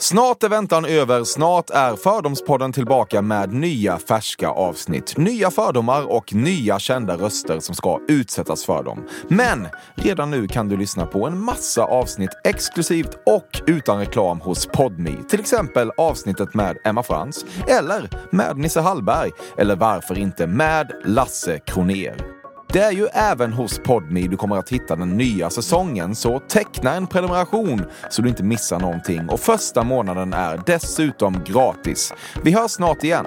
Snart är väntan över, snart är Fördomspodden tillbaka med nya färska avsnitt. Nya fördomar och nya kända röster som ska utsättas för dem. Men redan nu kan du lyssna på en massa avsnitt exklusivt och utan reklam hos Podme. Till exempel avsnittet med Emma Frans, eller med Nisse Hallberg, eller varför inte med Lasse Kroner. Det är ju även hos Podme du kommer att hitta den nya säsongen, så teckna en prenumeration så du inte missar någonting. Och första månaden är dessutom gratis. Vi hörs snart igen.